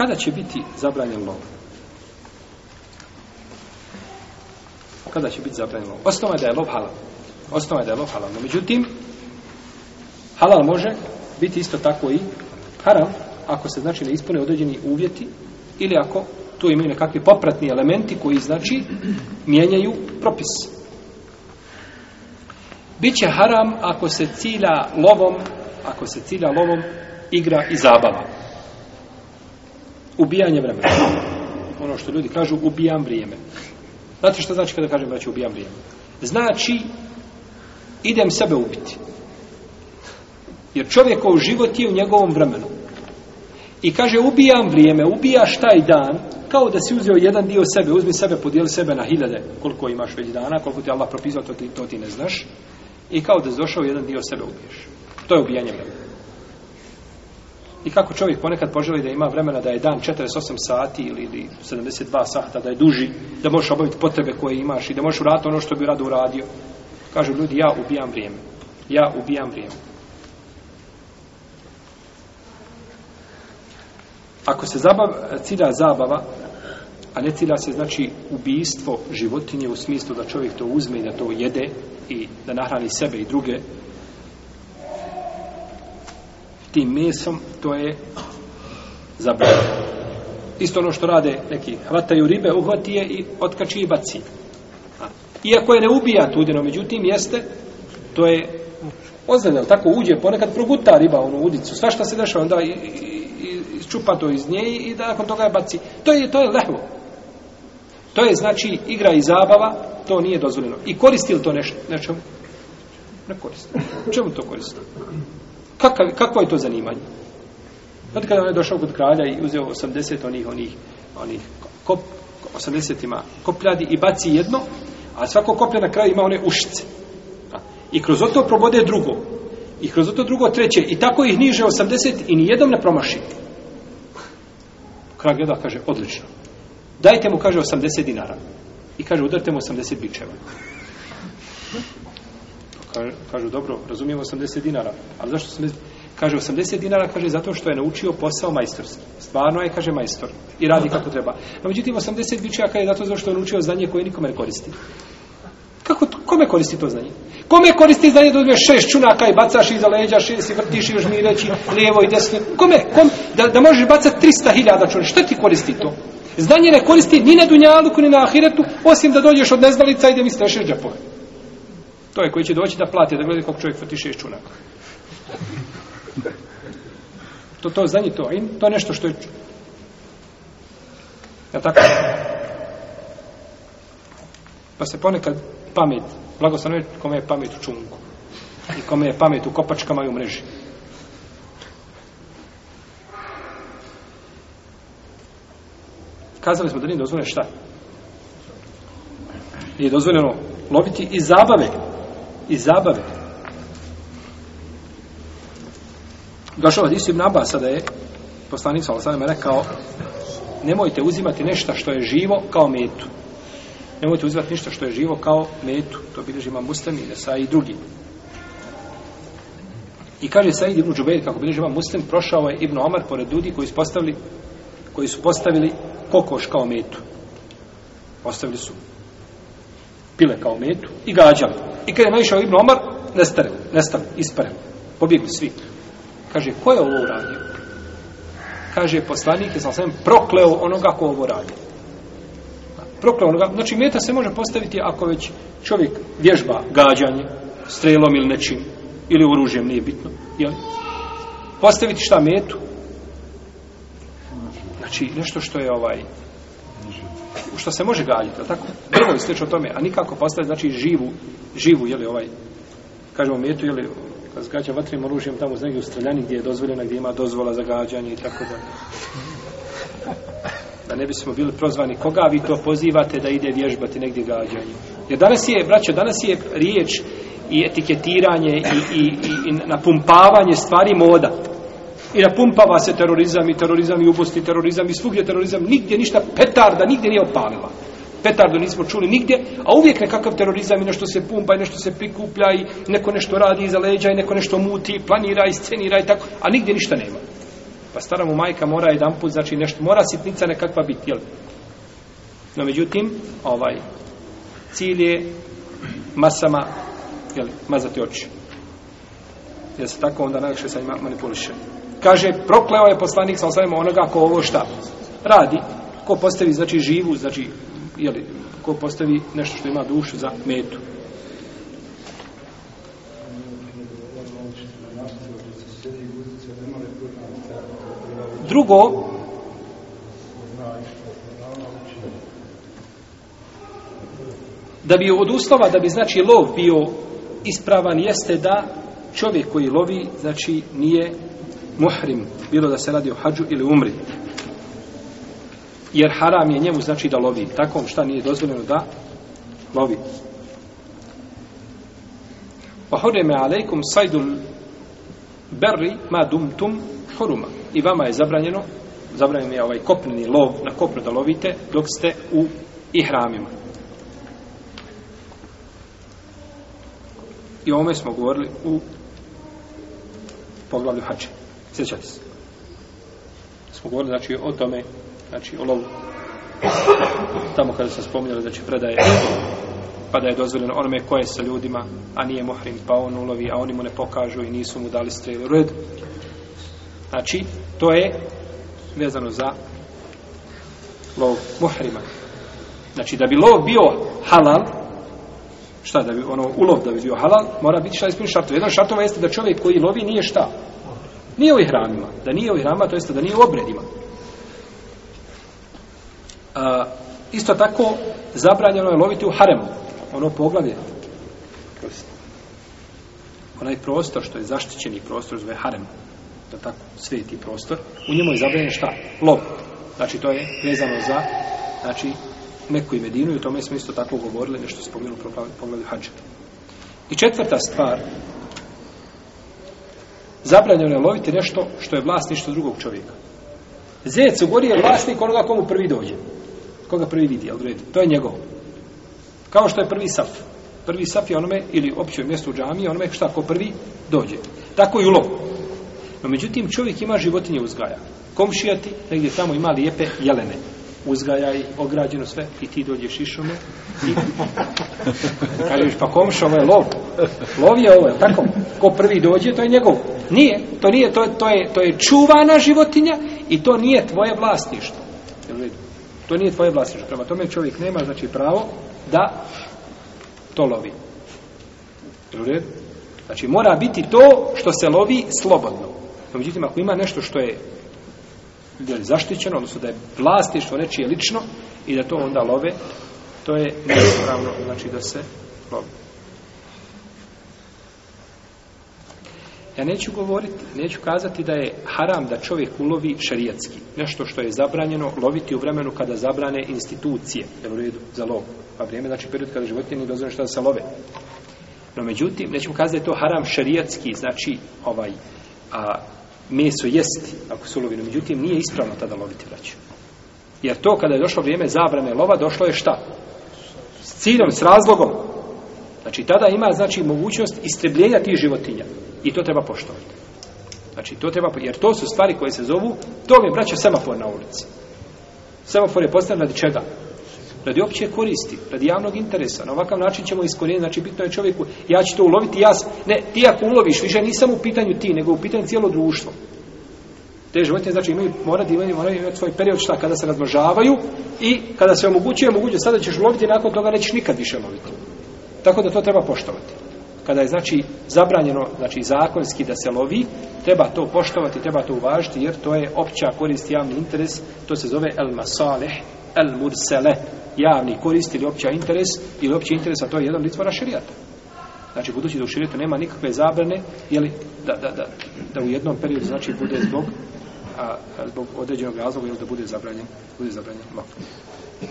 Kada će biti zabranjen lov? Kada će biti zabranjen lov? Osnova je da je lov halal. Osnova je da je lov halal. No, međutim, halal može biti isto tako i haram, ako se znači ne ispune određeni uvjeti, ili ako tu imaju nekakvi popratni elementi koji znači mijenjaju propis. Biće haram ako se cilja lovom, ako se cilja lovom igra i zabava ubijanje vremena. Ono što ljudi kažu, ubijam vrijeme. Znate što znači kada kažem, braći, ubijam vrijeme? Znači, idem sebe ubiti. Jer čovjekov život je u njegovom vremenu. I kaže, ubijam vrijeme, ubijaš taj dan, kao da si uzeo jedan dio sebe, uzmi sebe, podijeli sebe na hiljade, koliko imaš već dana, koliko ti Allah propisao, to ti, to ti ne znaš. I kao da si došao, jedan dio sebe ubiješ. To je ubijanje vremena. I kako čovjek ponekad poželi da ima vremena da je dan 48 sati ili, ili 72 sata, da je duži, da možeš obaviti potrebe koje imaš i da možeš uraditi ono što bi rado uradio. Kažu ljudi, ja ubijam vrijeme. Ja ubijam vrijeme. Ako se zabav, cilja zabava, a ne cilja se znači ubijstvo životinje u smislu da čovjek to uzme i da to jede i da nahrani sebe i druge, tim mesom, to je zabranjeno. Isto ono što rade neki, hvataju ribe, uhvati je i otkači i baci. Iako je ne ubija tudino, međutim, jeste, to je ozljedno, tako uđe, ponekad proguta riba u udicu, sva šta se dešava, onda i, i, i, čupa to iz nje i, i da nakon toga je baci. To je, to je lehvo. To je, znači, igra i zabava, to nije dozvoljeno. I koristi li to neš, nečemu? Ne koristi. Čemu to koristi? Kakav, kakvo je to zanimanje? Znate kada on je došao kod kralja i uzeo 80 onih, onih, onih kop, 80 ima kopljadi i baci jedno, a svako koplja na kraju ima one ušice. I kroz to probode drugo. I kroz to drugo treće. I tako ih niže 80 i nijednom ne promaši. Kralj gleda, kaže, odlično. Dajte mu, kaže, 80 dinara. I kaže, udarte mu 80 bičeva kažu dobro, razumijem 80 dinara. A zašto se kaže 80 dinara? Kaže zato što je naučio posao majstorski. Stvarno je kaže majstor i radi kako treba. No međutim 80 biče kaže zato što je naučio znanje koje nikome ne koristi. Kako kome koristi to znanje? Kome koristi znanje da dobiješ šest čunaka i bacaš iza leđa, šest i vrtiš i još mi reći lijevo i desno? Kome? Kom? Da, da možeš bacati 300.000 čunaka? Šta ti koristi to? Znanje ne koristi ni na Dunjaluku ni na Ahiretu, osim da dođeš od nezdalica i da mi strešeš džepove. To je koji će doći da plate, da gleda kako čovjek frti šest čunaka. To, to zadnji to, to je nešto što je... Je ja tako? Pa se ponekad pamet, blagoslovno je kome je pamet u čunku. I kome je pamet u kopačkama i u mreži. Kazali smo da nije dozvoljeno šta? Nije dozvoljeno loviti iz zabave i zabave. Došao od Isu ibn Abasa da je poslanik sa Osanem rekao nemojte uzimati nešto što je živo kao metu. Nemojte uzimati ništa što je živo kao metu. To bilježi imam muslim i nesa i drugi. I kaže Said ibn Džubeir, kako bilježi imam muslim, prošao je ibn Omar pored ljudi koji su postavili, koji su postavili kokoš kao metu. Postavili su pile kao metu i gađali. I kada je naišao Ibn Omar, nestare, nestare, isparem, pobjegli svi. Kaže, ko je ovo uradio? Kaže, poslanik je sam sam prokleo onoga ko ovo radi. Prokleo onoga, znači meta se može postaviti ako već čovjek vježba gađanje, strelom ili nečim, ili oružjem, nije bitno. Jel? Postaviti šta metu? Znači, nešto što je ovaj, u što se može galjiti, je tako? Drvo je o tome, a nikako postaje, pa znači, živu, živu, je li ovaj, kažemo, metu, je li, kad zgađa vatrim oružjem tamo za negdje u streljani gdje je dozvoljena, gdje ima dozvola za gađanje i tako da. Da ne bismo bili prozvani koga vi to pozivate da ide vježbati negdje gađanje. Jer danas je, braćo, danas je riječ i etiketiranje i, i, i, i napumpavanje stvari moda. I napumpava se terorizam i terorizam i ubosti terorizam i svugdje terorizam, nigdje ništa, petarda nigdje nije opalila. Petardu nismo čuli nigdje, a uvijek nekakav terorizam i nešto se pumpa i nešto se prikuplja i neko nešto radi iza leđa i neko nešto muti, planira i scenira i tako, a nigdje ništa nema. Pa stara mu majka mora jedan put, znači nešto, mora sitnica nekakva biti, jel? No međutim, ovaj, cilj je masama, jel, mazati oči. Jel se tako onda najviše sa manipulišem? kaže prokleo je poslanik sa osvijem onoga ko ovo šta radi ko postavi znači živu znači jeli, ko postavi nešto što ima dušu za metu drugo da bi od uslova da bi znači lov bio ispravan jeste da čovjek koji lovi znači nije muhrim, bilo da se radi o hađu ili umri. Jer haram je njemu znači da lovi. Takvom šta nije dozvoljeno da lovi. Pa hurime alejkum sajdul berri ma dumtum huruma. I vama je zabranjeno, zabranjeno je ovaj kopneni lov, na kopnu da lovite dok ste u ihramima. I o ome smo govorili u poglavlju hađe. Sjećate se. Smo govorili, znači, o tome, znači, o lovu. Tamo kada se spominjali, znači, predaje, pa da je dozvoljeno onome koje sa ljudima, a nije muhrim, pa on ulovi, a oni mu ne pokažu i nisu mu dali strelu red. Znači, to je vezano za lov muhrima. Znači, da bi lov bio halal, šta da bi ono ulov da bi bio halal, mora biti šta ispuni šartova. Jedan šartova jeste da čovjek koji lovi nije šta, nije u ihramima, da nije u ihramima, to jeste da nije u obredima. A, isto tako, zabranjeno je loviti u haremu, ono poglavlje. Onaj prostor što je zaštićeni prostor zove harem, to je tako, sveti prostor, u njemu je zabranjeno šta? Lov. Znači, to je vezano za, znači, Meku i Medinu, i o tome smo isto tako govorili, nešto spomenuli u poglavlju hađa. I četvrta stvar, zabranjeno je loviti nešto što je vlasništvo drugog čovjeka. Zec u gori je vlasnik onoga komu prvi dođe. Koga prvi vidi, jel redi? To je njegov. Kao što je prvi saf. Prvi saf je onome, ili opće mjesto u džami, onome šta ko prvi dođe. Tako i ulov. No, međutim, čovjek ima životinje uzgaja. Komšija ti, negdje tamo ima lijepe jelene. Uzgajaj, ograđeno sve, i ti dođeš išome. I... Kažeš, pa komša, ovo je lov. Lov je ovo, tako? Ko prvi dođe, to je njegov. Nije, to nije, to, to, je, to je čuvana životinja i to nije tvoje vlastništvo. To nije tvoje vlastništvo. Prema tome čovjek nema, znači, pravo da to lovi. Znači, mora biti to što se lovi slobodno. No, međutim, ako ima nešto što je ili zaštićeno, odnosno da je vlastništvo nečije lično i da to onda love, to je neopravno, znači da se lovi. Ja neću govoriti, neću kazati da je haram da čovjek ulovi šarijatski. Nešto što je zabranjeno loviti u vremenu kada zabrane institucije, jer u redu za lov. Pa vrijeme, znači period kada životinje nije dozvore što da se love. No međutim, nećemo kazati da je to haram šarijatski, znači ovaj, a, meso jesti ako se ulovi. No međutim, nije ispravno tada loviti vraću. Jer to kada je došlo vrijeme zabrane lova, došlo je šta? S ciljem, s razlogom. Znači, tada ima, znači, mogućnost istrebljenja tih životinja. I to treba poštovati. Znači, to treba, jer to su stvari koje se zovu, to mi je braća semafor na ulici. Semafor je postavljen radi čega? Radi opće koristi, radi javnog interesa. Na ovakav način ćemo iskorijeniti, znači, bitno je čovjeku, ja ću to uloviti, ja Ne, ti ako uloviš, više nisam u pitanju ti, nego u pitanju cijelo društvo. Te životinje, znači, imaju, mora da imaju, moraju imati svoj period šta, kada se razmožavaju i kada se omogućuje, omogućuje, sada ćeš loviti, nakon toga nećeš nikad više loviti. Tako da to treba poštovati. Kada je znači zabranjeno, znači zakonski da se lovi, treba to poštovati, treba to uvažiti jer to je opća korist javni interes, to se zove el masaleh, el mursele, javni korist ili opća interes ili opći interes, a to je jedan litvora šarijata. Znači, budući da u širijetu nema nikakve zabrane, jeli, da, da, da, da u jednom periodu, znači, bude zbog, a, zbog određenog razloga, jel, da bude zabranjen, bude zabranjen mafu.